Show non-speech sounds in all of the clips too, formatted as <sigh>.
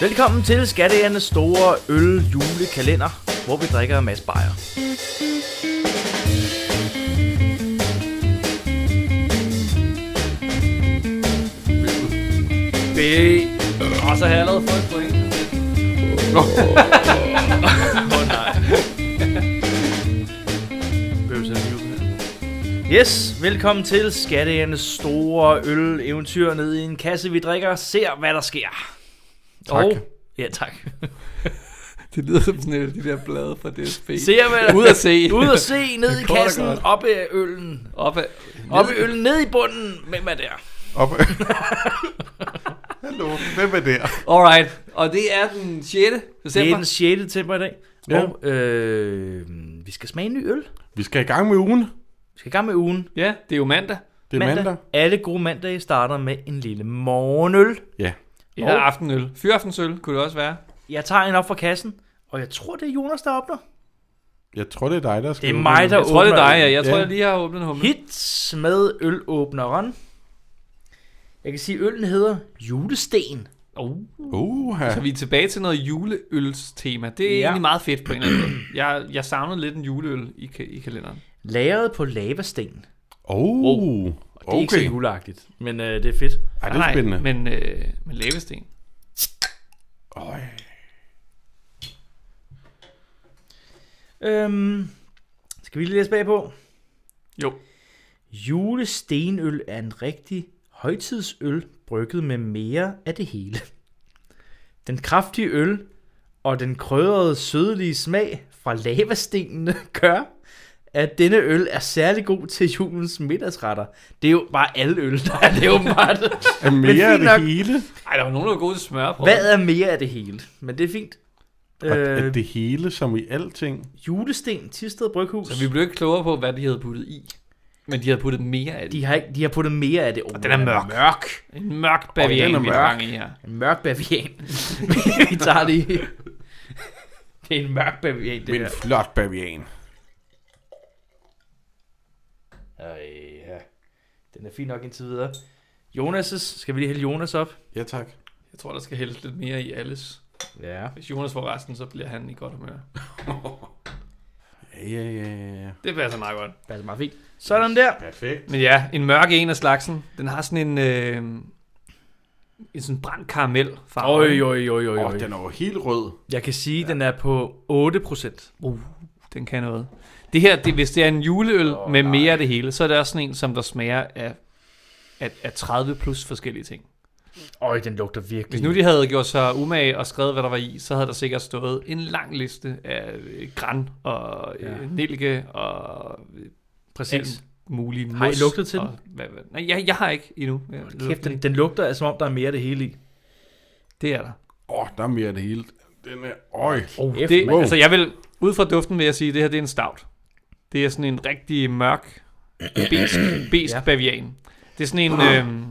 Velkommen til Skattejernes store øl julekalender, hvor vi drikker en masse bajer. B. Og så har jeg lavet folk point. Åh oh, nej. Behøver her? Yes, velkommen til Skattejernes store øl-eventyr ned i en kasse, vi drikker. Ser, hvad der sker. Tak. Og, ja, tak. <laughs> Det lyder som sådan et af de der blade fra DSB. Ser, hvad der Ud at se. Ud at se, ned i kassen, op i øllen. Op ad, Op i øllen, ned i bunden. Hvem er der? Op. <laughs> Hallo, hvem er der? Alright, og det er den 6. Det er december. den 6. december i dag. Ja. Og øh, vi skal smage en ny øl. Vi skal i gang med ugen. Vi skal i gang med ugen. Ja, det er jo mandag. Det er mandag. Alle gode mandage starter med en lille morgenøl. Ja. Ja, Og- aftenøl. Fyraftensøl kunne det også være. Jeg tager en op fra kassen, og jeg tror, det er Jonas, der åbner. Jeg tror, det er dig, der skal Det er mig, der Jeg tror, det er åbner dig, ja. Jeg Ja. tror, jeg lige har åbnet en humle. Hits med ølåbneren. Jeg kan sige, at øllen hedder Julesten. Oh. Uha. Så vi er tilbage til noget juleølstema. Det er Ja. egentlig meget fedt på en eller anden måde. Jeg, jeg savnede lidt en juleøl i, ka- i kalenderen. Lagret på lavasten. Oh. Det er ikke så Okay. juleagtigt, men øh, det er fedt. Ej, det er spændende. Men, øh, men lavesten. Øj. Øhm, skal vi lige læse bagpå? Jo. Julestenøl er en rigtig højtidsøl, brygget med mere af det hele. Den kraftige øl og den krydrede sødlige smag fra lavastenene <laughs> gør, at denne øl er særlig god til julens middagsretter. Det er jo bare alle øl, der er det åbenbart. <laughs> Er Men mere af det nok. hele? Ej, der var nogen, der var gode til smør på. Hvad er mere af det hele? Men det er fint. Og er Øh, det hele som i alting? julesten, Tisted Bryghus. Så vi blev ikke klogere på, hvad de havde puttet i. Men de havde puttet mere af det. De har, ikke, de har puttet mere af det. Oh, den er mørk. mørk. En mørk bavian, den er vi mørk. har gang i her. En mørk bavian. <laughs> vi tager lige... <laughs> Det er en mørk bavian, det Min der. flot bavian. Ej, ja. Den er fin nok indtil videre. Jonas' skal vi lige hælde Jonas op? Ja, tak. Jeg tror, der skal hældes lidt mere i alles. Ja. Hvis Jonas får resten, så bliver han i godt humør. Ja, ja, ja, ja. Det passer meget godt. Det er meget fint. Sådan der. Perfekt. Men ja, en mørk en af slagsen. Den har sådan en... Øh, en sådan brændt karamel farve. Oj, oj, oj, oj, oj. den er jo helt rød. Jeg kan sige, at den er på 8%. Uh, den kan noget. Det her, det, hvis det er en juleøl oh, med nej. mere af det hele, så er det også sådan en, som der smager af, af, af 30 plus forskellige ting. Øj, den lugter virkelig. Hvis nu de havde gjort sig umage og skrevet, hvad der var i, så havde der sikkert stået en lang liste af øh, gran og Ja. ja. nellike og øh, Præcis. alt muligt Har I mos lugtet til og, hvad, hvad. Nej, jeg, jeg har ikke endnu. Jeg lugter Kæft, den, den lugter, som om der er mere af det hele i. Det er der. Åh, oh, der er mere af det hele. Den er... Øj. Oh, det, mand. altså jeg vil, ud fra duften vil jeg sige, at det her det er en stout. Det er sådan en rigtig mørk, besk, <clears throat> besk Ja. bavian. Det er sådan en, øhm,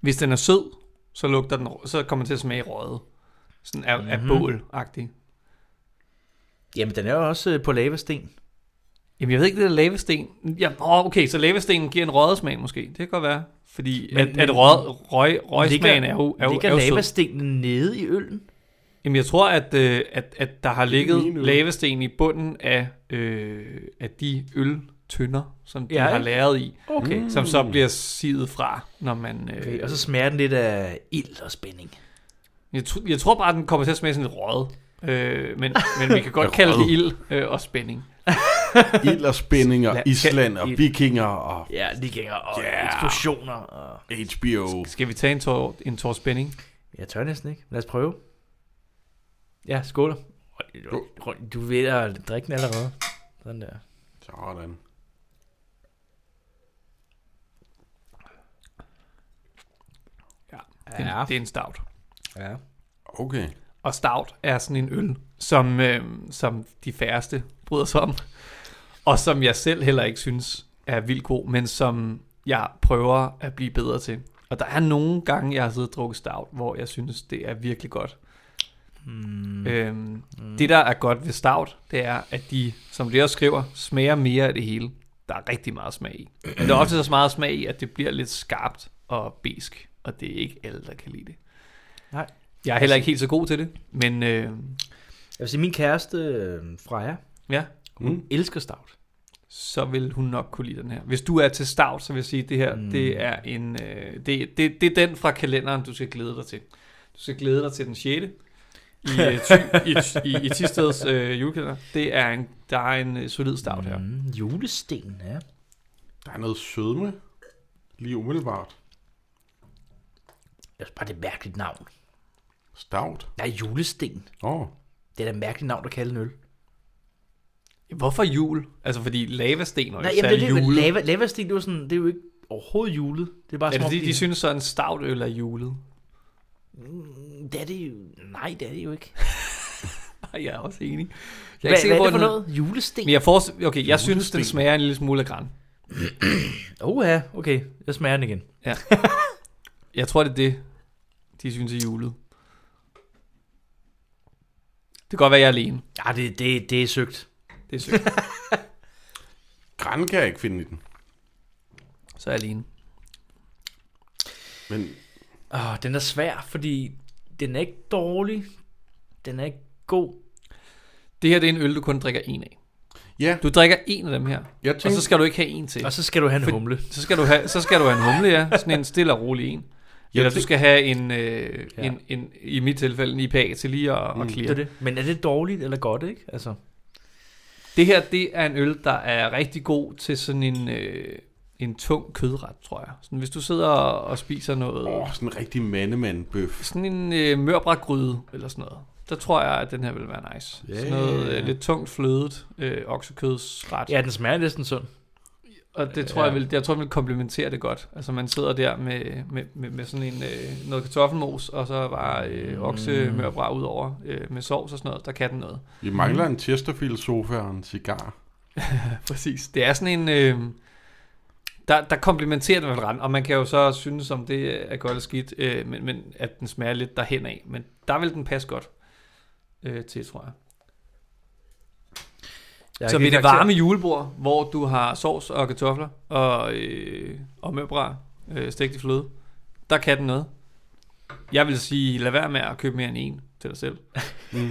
hvis den er sød, så lugter den, så kommer den til at smage røget. Sådan af, mm-hmm. af Mhm. bål-agtig. Jamen, den er jo også øh, på lavasten. Jamen jeg ved ikke, det er lavasten. Ja, åh, okay, så lavastenen giver en røget smag måske. Det kan godt være. Fordi Men- men, men- at, at røg, røg, røgsmagen er jo, er jo, ligger er jo sød. lavastenen nede i øllen? Jamen jeg tror, at, øh, at, at der har ligget lavasten i bunden af, øh, af de øltønder, som de Ja, har lavet i, Okay. Mm. som så bliver sivet fra, når man... Øh, okay. Og så smager den lidt af ild og spænding. jeg, tr- jeg tror bare, den kommer til at smage sådan lidt røget. Øh, men, men vi kan godt <laughs> kalde det ild øh, og spænding. <laughs> Ild og spænding og Ja, Island og vikinger og Ja, liginger og Ja. eksplosioner. Og... HBO. Skal vi tage en tår, en tår spænding? Jeg tør næsten ikke. Lad os prøve. Ja, skål. Du er ved at drikke den allerede. Sådan der. Sådan. Ja. Det, ja. det er en stout. Ja. Okay. Og stout er sådan en øl, som, øh, som de færreste bryder sig om. Og som jeg selv heller ikke synes er vildt god, men som jeg prøver at blive bedre til. Og der er nogle gange, jeg har siddet og drukket stout, hvor jeg synes, det er virkelig godt. Mm. Øhm, Det, der er godt ved stout, det er, at de, som det også skriver, smager mere af det hele. Der er rigtig meget smag i. Men der er ofte så meget smag i, at det bliver lidt skarpt og besk. Og det er ikke alle, der kan lide det. Nej. Jeg er heller ikke helt så god til det, men øh, Jeg vil sige, min kæreste, øh, Freja, ja, hun Mm. elsker stout. så vil hun nok kunne lide den her. Hvis du er til stout, så vil jeg sige, at det her, Mm. mm. det er en, øh, det, det, det er den fra kalenderen, du skal glæde dig til. Du skal glæde dig til den 6. i, øh, ty, i, i, i Tisteds øh, julekalender. Det er en, der er en øh, solid stout her. Mm, julesten, ja. Der er noget sødme. Lige umiddelbart. Det er bare det mærkeligt navn. Stout. Nej, julesten. Åh. Oh. Det er da et mærkeligt navn at kalde en øl. Hvorfor jul? Altså fordi lavasten og Nej, jamen, det, særlig det, julet. lava, lavasten, det er jo sådan, det er jo ikke overhovedet julet. Det er bare Er det fordi, de synes så, at en stout øl er julet? Mm, det er det jo, nej, det er det jo ikke. <laughs> Jeg er også enig. Jeg Hvad, er ikke sikker hvad er det for noget? Julesten? Men jeg, forestiller, okay, jeg synes, den smager en lille smule af græn. Åh ja, okay. Jeg smager den igen. <laughs> Jeg tror, det er det, de synes er julet. Det kan godt være, jeg er alene. Ja, det, det, det er søgt. Det er sygt. <laughs> Græn kan jeg ikke finde i den. Så er jeg alene. Men Åh, den er svær, fordi den er ikke dårlig. Den er ikke god. Det her det er en øl, du kun drikker en af. ja, Du drikker en af dem her, jeg og tænkte, så skal du ikke have en til. Og så skal du have en For- humle. Så skal du have, så skal du have en humle, ja. <laughs> Sådan en stille og rolig en. Jeg Eller du skal have en, øh, Ja. en, en, i mit tilfælde, en IPA til lige at, Mm. at Det clear. er det. Men er det dårligt eller godt, ikke? Altså, Det her, det er en øl, der er rigtig god til sådan en, øh, en tung kødret, tror jeg. Sådan, hvis du sidder og, spiser noget, åh, sådan en rigtig mandemand-bøf. sådan en øh, mørbrætgryde eller sådan noget, der tror jeg, at den her vil være nice. Ja. Sådan noget øh, lidt tungt flødet øh, oksekødsret. ja, den smager næsten sund. Og det tror Ja. jeg vil, jeg tror, vil komplementere det godt. Altså man sidder der med, med, med, med sådan en øh, noget kartoffelmos, og så bare øh, Mm. oksemørbræt ud over øh, med sovs og sådan noget. Der kan den noget. Vi mangler en Chesterfield-sofa og en cigar. <laughs> Præcis. Det er sådan en... Øh, der, der komplementerer den ret, og man kan jo så synes, om det er godt eller skidt, øh, men, men at den smager lidt derhen af. Men der vil den passe godt øh, til, tror jeg. Jeg så ved det varme julebord, hvor du har sovs og kartofler og, øh, og mørbræt øh, stegt i fløde, der kan den noget. Jeg vil sige, lad være med at købe mere end en til dig selv. Mm.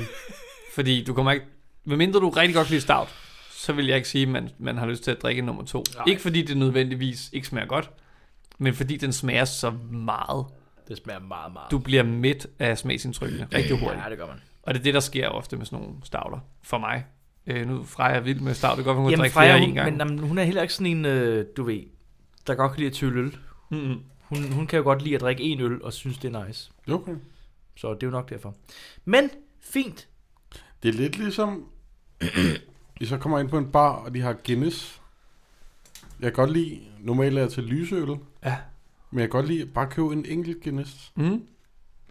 Fordi du kommer ikke... Medmindre du rigtig godt kan lide stout, så vil jeg ikke sige, at man, man har lyst til at drikke nummer to. Nej. Ikke fordi det nødvendigvis ikke smager godt, men fordi den smager så meget. Det smager meget, meget. Du bliver midt af smagsindtrykkene rigtig hurtigt. Ja, det gør man. Og det er det, der sker ofte med sådan nogle stouter. For mig. Øh, nu Freja er vild med stout. Det kan godt være, hun kan drikke Freja, flere hun, en gang. men jamen, hun er heller ikke sådan en, øh, du ved, der godt kan lide at tølle øl. Mm-hmm. Hun, hun kan jo godt lide at drikke en øl og synes, det er nice. Okay. Så det er jo nok derfor. Men, fint. Det er lidt ligesom, I så kommer ind på en bar, og de har Guinness. Jeg kan godt lide, normalt er jeg til lyseøl, Ja. men jeg kan godt lide bare købe en enkelt Guinness. Mm. Jeg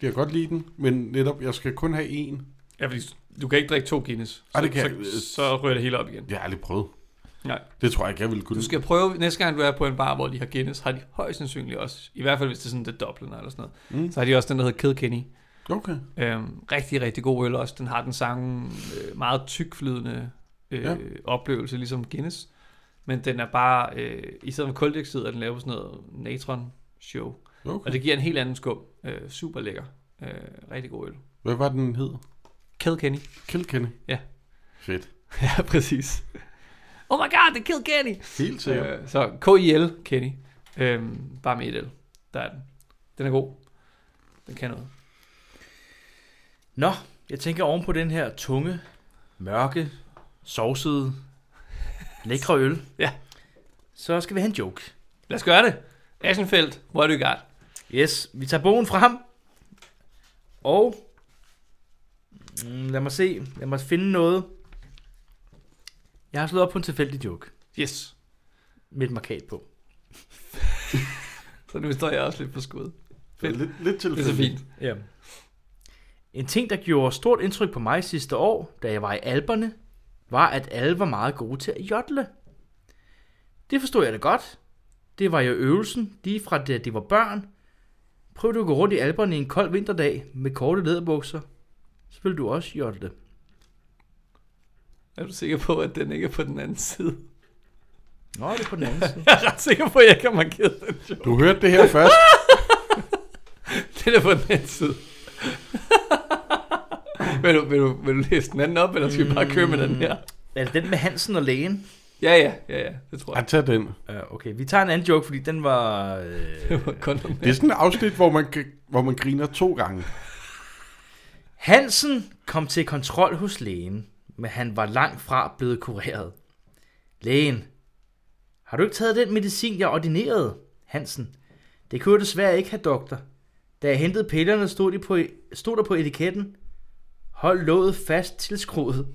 kan godt lide den, men netop, jeg skal kun have en. Ja, fordi du kan ikke drikke to Guinness. Ej, det kan så, jeg- så, så ryger det hele op igen. Jeg har aldrig prøvet. Nej. Det tror jeg ikke, jeg ville kunne. Du skal prøve, næste gang du er på en bar, hvor de har Guinness, har de højst sandsynligt også, i hvert fald hvis det er sådan det Dublin eller sådan noget, Mm. så har de også den, der hedder Kilkenny. Okay. Øhm, rigtig, rigtig god øl også. Den har den samme øh, meget tykflydende øh, Ja. oplevelse, ligesom Guinness. Men den er bare, øh, i stedet for koldioxid, er den lavet på sådan noget natron show. okay. Og det giver en helt anden skum. Øh, super lækker. Øh, rigtig god øl. Hvad var den hed? Kilkenny. Kilkenny? Ja. Fedt. <laughs> ja, præcis. Oh my god, det er Kilkenny! Helt sikkert. Øh, så K-I-L, Kenny. Øh, bare med et L. Der er den. Den er god. Den kan noget. Nå, jeg tænker oven på den her tunge, mørke, sovsede, lækre øl. Ja. Så skal vi have en joke. Lad os gøre det. Aschenfeldt, what do you got? Yes, vi tager bogen frem. Og mm, lad mig se, lad mig finde noget. Jeg har slået op på en tilfældig joke Yes. med et markat på. <laughs> Så nu står jeg også lidt på skud. Fedt. Lidt, lidt Det er så fint. Ja. En ting, der gjorde stort indtryk på mig sidste år, da jeg var i Alperne, var, at alle var meget gode til at jodle. Det forstod jeg da godt. Det var jo øvelsen, lige fra da de var børn. Prøv du at gå rundt i Alperne en kold vinterdag med korte læderbukser, så vil du også jodle. Er du sikker på, at den ikke er på den anden side? Nå, det er på den anden side. <laughs> Jeg er ret sikker på, at jeg ikke har markeret den joke. Du hørte det her først. <laughs> Den er på den anden side. <laughs> vil, du, vil, du, vil du læse den anden op, eller skal vi bare køre med den her? Er det den med Hansen og lægen? Ja, ja, ja, ja, det tror Jeg jeg. tager den. Uh, okay, vi tager en anden joke, fordi den var... Øh... <laughs> Det var kun Det er sådan et afsnit, hvor man, hvor man griner to gange. Hansen kom til kontrol hos lægen, men han var langt fra blevet kureret. Lægen, har du ikke taget den medicin, jeg ordinerede? Hansen, det kunne jeg desværre ikke have, doktor. Da jeg hentede pillerne, stod, de på, stod der på etiketten, hold låget fast til skruet.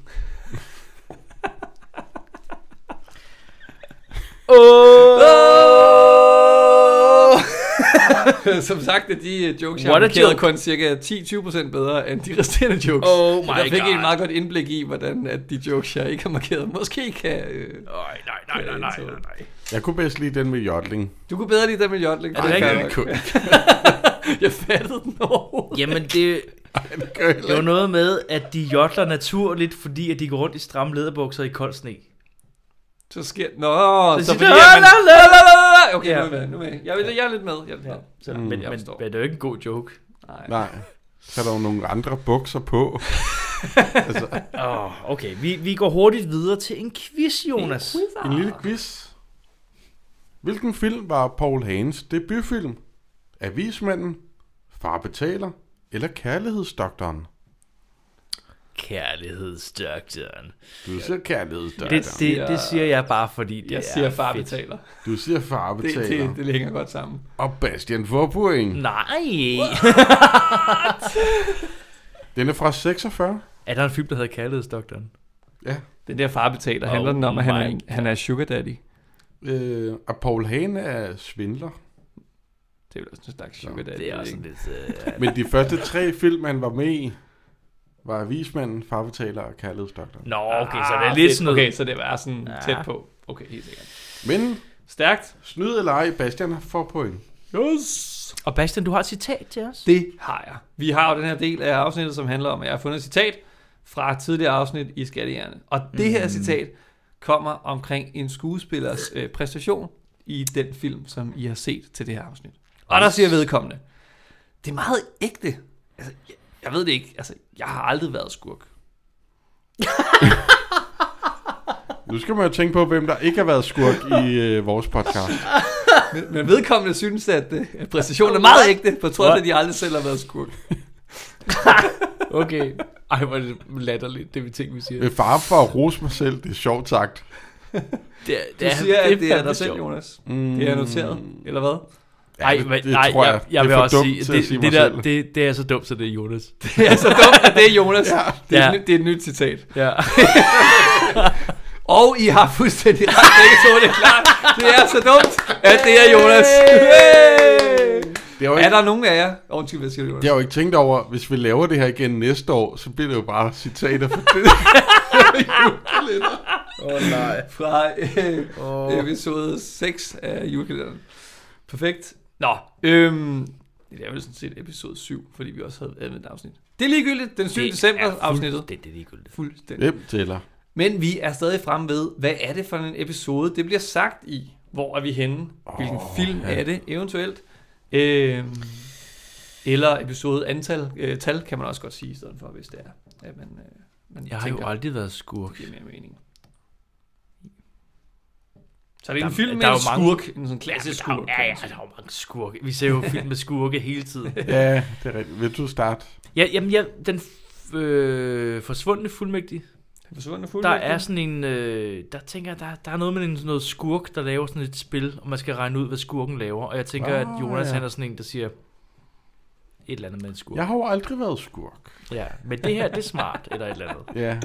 Åh! Som sagt er de øh, jokes, jeg What har markeret, joke. kun cirka 10-20% bedre end de resterende jokes. Oh my Så jeg fik God. et meget godt indblik i, hvordan at de jokes, jeg ikke har markeret, måske kan... Øh... Nej, nej, nej, nej, nej, nej. Jeg kunne bedst lide den med jodling. Du kunne bedre lide den med jodling. Er det rigtigt? <laughs> Jeg fattede den overhovedet. Jamen, det, det jeg var noget med, at de jodler naturligt, fordi at de går rundt i stramme læderbukser i kold sne. Så sker Nå, så, Så fordi man... Okay, Ja. nu er jeg med, nu er jeg med. Jeg, er- jeg er lidt med. Jeg er lidt med. Så, Mm. men, Jeg men, men det er jo ikke en god joke. Nej. Nej. Så er der jo nogle andre bukser på. <laughs> altså, Oh, okay, vi, vi går hurtigt videre til en quiz, Jonas. en lille quiz. Hvilken film var Paul Hagens debutfilm? Avismanden, Far betaler eller Kærlighedsdoktoren? Kærlighedsdoktoren. Du siger Kærlighedsdoktoren. Det, det, det siger jeg bare, fordi det Jeg er siger far fedt. betaler. Du siger Far Det, betaler. det, det hænger godt sammen. Og Bastian får point. Nej. <laughs> Den er fra 46. er der en film, der hedder Kærlighedsdoktoren? Ja. Den der far betaler, Oh handler den om, at han er, han er sugar daddy. Øh, og Paul Hagen er svindler. Det er vel også en slags sugar daddy. Det er også sådan lidt... Uh... Men de første tre film, han var med i, var Avismanden, Far betaler og Kærlighedsdoktoren. Nå, okay, så det er Ah, lidt sådan noget... Okay, så det var sådan Ja. tæt på. Okay, helt sikkert. Men Stærkt. snyd eller ej, Bastian får point. Yes. Og Bastian, du har et citat til os? Det har jeg. Vi har jo den her del af afsnittet, som handler om, at jeg har fundet et citat fra et tidligere afsnit i Skattehjerne. Og det her citat kommer omkring en skuespillers øh, præstation i den film, som I har set til det her afsnit. Og der siger vedkommende, det er meget ægte. Altså, jeg, jeg ved det ikke. Altså, jeg har aldrig været skurk. <laughs> Nu skal man jo tænke på, hvem der ikke har været skurk i øh, vores podcast. Men, men vedkommende synes, at, øh, at præstationen er meget ægte, på trods af, at de aldrig selv har været skurk. <laughs> Okay. Ej, hvor er det latterligt, det vi ting, vi siger. Med far for at rose mig selv, det er sjovt sagt. Det, er- Du siger, at det er fandme dig selv, sjovt. Jonas. Mm. Det er noteret, eller hvad? Ej, det, men, det nej, tror jeg, jeg. jeg det vil er for også dumt sige, det, sige det, mig der, selv. det, det er så dumt, så det er Jonas. <laughs> Det er så dumt, at det er Jonas. Ja. Det, er Ja. et, nyt- det er et nyt citat. Ja. <laughs> Og I har fuldstændig ret, begge to, det er klart. Det er så dumt, at det er Jonas. Det er, jo Er ikke, der nogen af jer? Undskyld, hvad siger du, Jonas? det har jeg jo ikke tænkt over, hvis vi laver det her igen næste år, så bliver det jo bare citater for det. <laughs> Åh oh, nej. Fra øh, Oh. episode 6 af julekalenderen. Perfekt. Nå, øhm, det er vel sådan set episode 7, fordi vi også havde et afsnit. Det er ligegyldigt, den 7. december afsnittet. Det, det er ligegyldigt. Fuldstændig. Hvem tæller? Men vi er stadig frem ved, hvad er det for en episode, det bliver sagt i? Hvor er vi henne? Hvilken Åh, film ja. er det eventuelt? Øhm, eller episode antal, øh, tal kan man også godt sige i stedet for, hvis det er. At man, øh, man Jeg har jo aldrig været skurk. det giver mere mening. Så er det Der- en film med der er en jo mange- skurk, en sådan klassisk der, skurk. ja, ja, der er jo mange skurke. Vi ser jo film med skurke hele tiden. <laughs> Ja, det er rigtigt. Vil du starte? Ja, jamen, ja, den øh, forsvundne fuldmægtig. Den forsvundne Der fuldmægtig. er sådan en, øh, der tænker jeg, der, der er noget med en, sådan noget skurk, der laver sådan et spil, og man skal regne ud, hvad skurken laver. Og jeg tænker, Ah, at Jonas ja. han er sådan en, der siger et eller andet med en skurk. Jeg har jo aldrig været skurk. Ja, men det her, det er smart, eller et eller andet. Ja.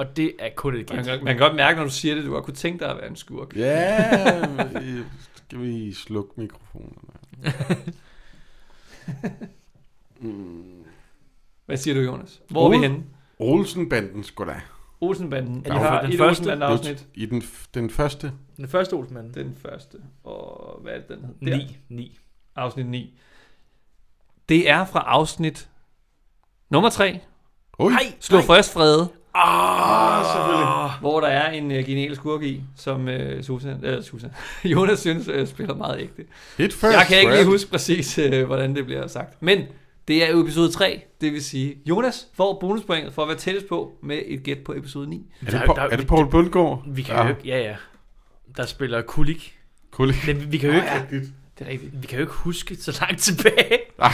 Og det er kun et Man kan, man kan godt mærke, når du siger det, du godt kunne tænke dig at være en skurk. Ja, <laughs> øh, skal vi slukke mikrofonerne? Mm. <laughs> Hvad siger du, Jonas? Hvor er vi Ole? henne? Olsenbanden sgu da. Olsenbanden. Er Vi det har den et første? Olsenbanden-afsnit. I den, f- den første. Den første Olsmand. Den første. Og hvad er det, den hedder? 9. 9. Afsnit 9. Det er fra afsnit nummer 3. Ui, Nej, Slå først frede. Ah, selvfølgelig. Hvor der er en uh, genial skurk i, som uh, Susan, uh, Susan. <laughs> Jonas synes uh, spiller meget ægte. hit first. Jeg kan ikke lige huske præcis, uh, hvordan det bliver sagt. Men Det er jo episode 3, det vil sige, Jonas får bonuspointet for at være tættest på med et gæt på episode 9. Er det, Paul, er det Paul Bundgaard? Vi kan ja. jo ikke, ja ja, der spiller Kulik. Kulik. Men vi kan jo ikke, Rigtigt. Det er rigtigt. vi kan jo ikke huske så langt tilbage. Ej,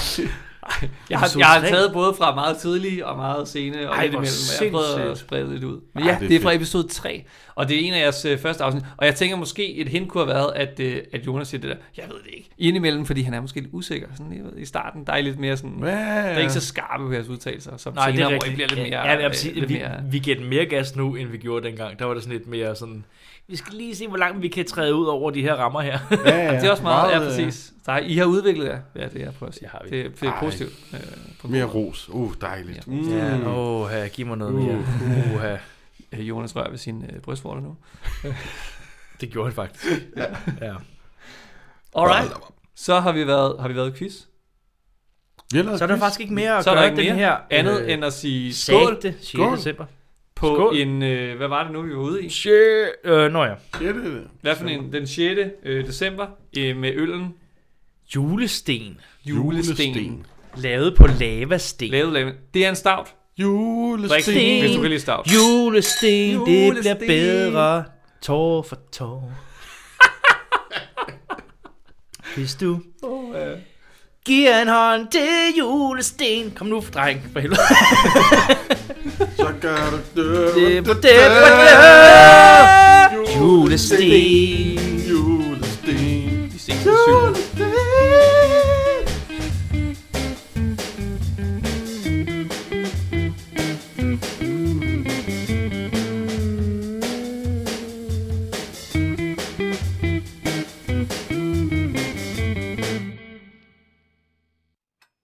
<laughs> Jeg har, jeg har taget både fra meget tidlige og meget sene og Ej, imellem. Jeg har prøvet at sprede lidt ud. Men Ej, ja, det er det er fra fedt. episode 3, og det er en af jeres øh, første afsnit. Og jeg tænker måske, et hint kunne have været, at, øh, at Jonas siger det der, jeg ved det ikke. Indimellem, fordi han er måske lidt usikker. Sådan, jeg ved, I starten, der er I lidt mere sådan, hvad? der er ikke så skarpe på jeres udtalelser, som Nej, det senere, er hvor I bliver lidt mere... ja, jeg vil øh, sige, lidt vi, mere vi giver den mere gas nu, end vi gjorde dengang. Der var det sådan lidt mere sådan, vi skal lige se, hvor langt vi kan træde ud over de her rammer her. Ja, ja. det er også meget, ja, øh, præcis. Der, I har udviklet jer, ja, det er jeg prøver at sige. Det har vi. Det, det er Ej. positivt. Øh, på Mere ros. Uh, dejligt. Ja. Mm. Ja, åh, her, giv mig noget Uh. mere. Uh, Øh, Jonas rører ved sin øh, brystvorter nu. <laughs> det gjorde han faktisk. Ja. ja. Alright. Så har vi været, har vi været i quiz. Vi Så er der faktisk ikke mere at Så er der gøre ikke den mere her andet øh, end at sige skål sagte 6. Skål. december. På skål. en, øh, hvad var det nu, vi var ude i? Shit. Øh, nå ja. Ja, det det. Hvad for en? Den 6. Øh, december øh, med øllen Julesten. Julesten. Lavet på lavasten. Lavet, lavet. Det er en stout. Drik Julesten. den, hvis du kan lide stout. Julesten, det bliver Julesten. bedre. Tår for tår. <laughs> Hvis du Oh, øh. giver en hånd til julesten. Kom nu, dreng, for helvede. <laughs> Så gør du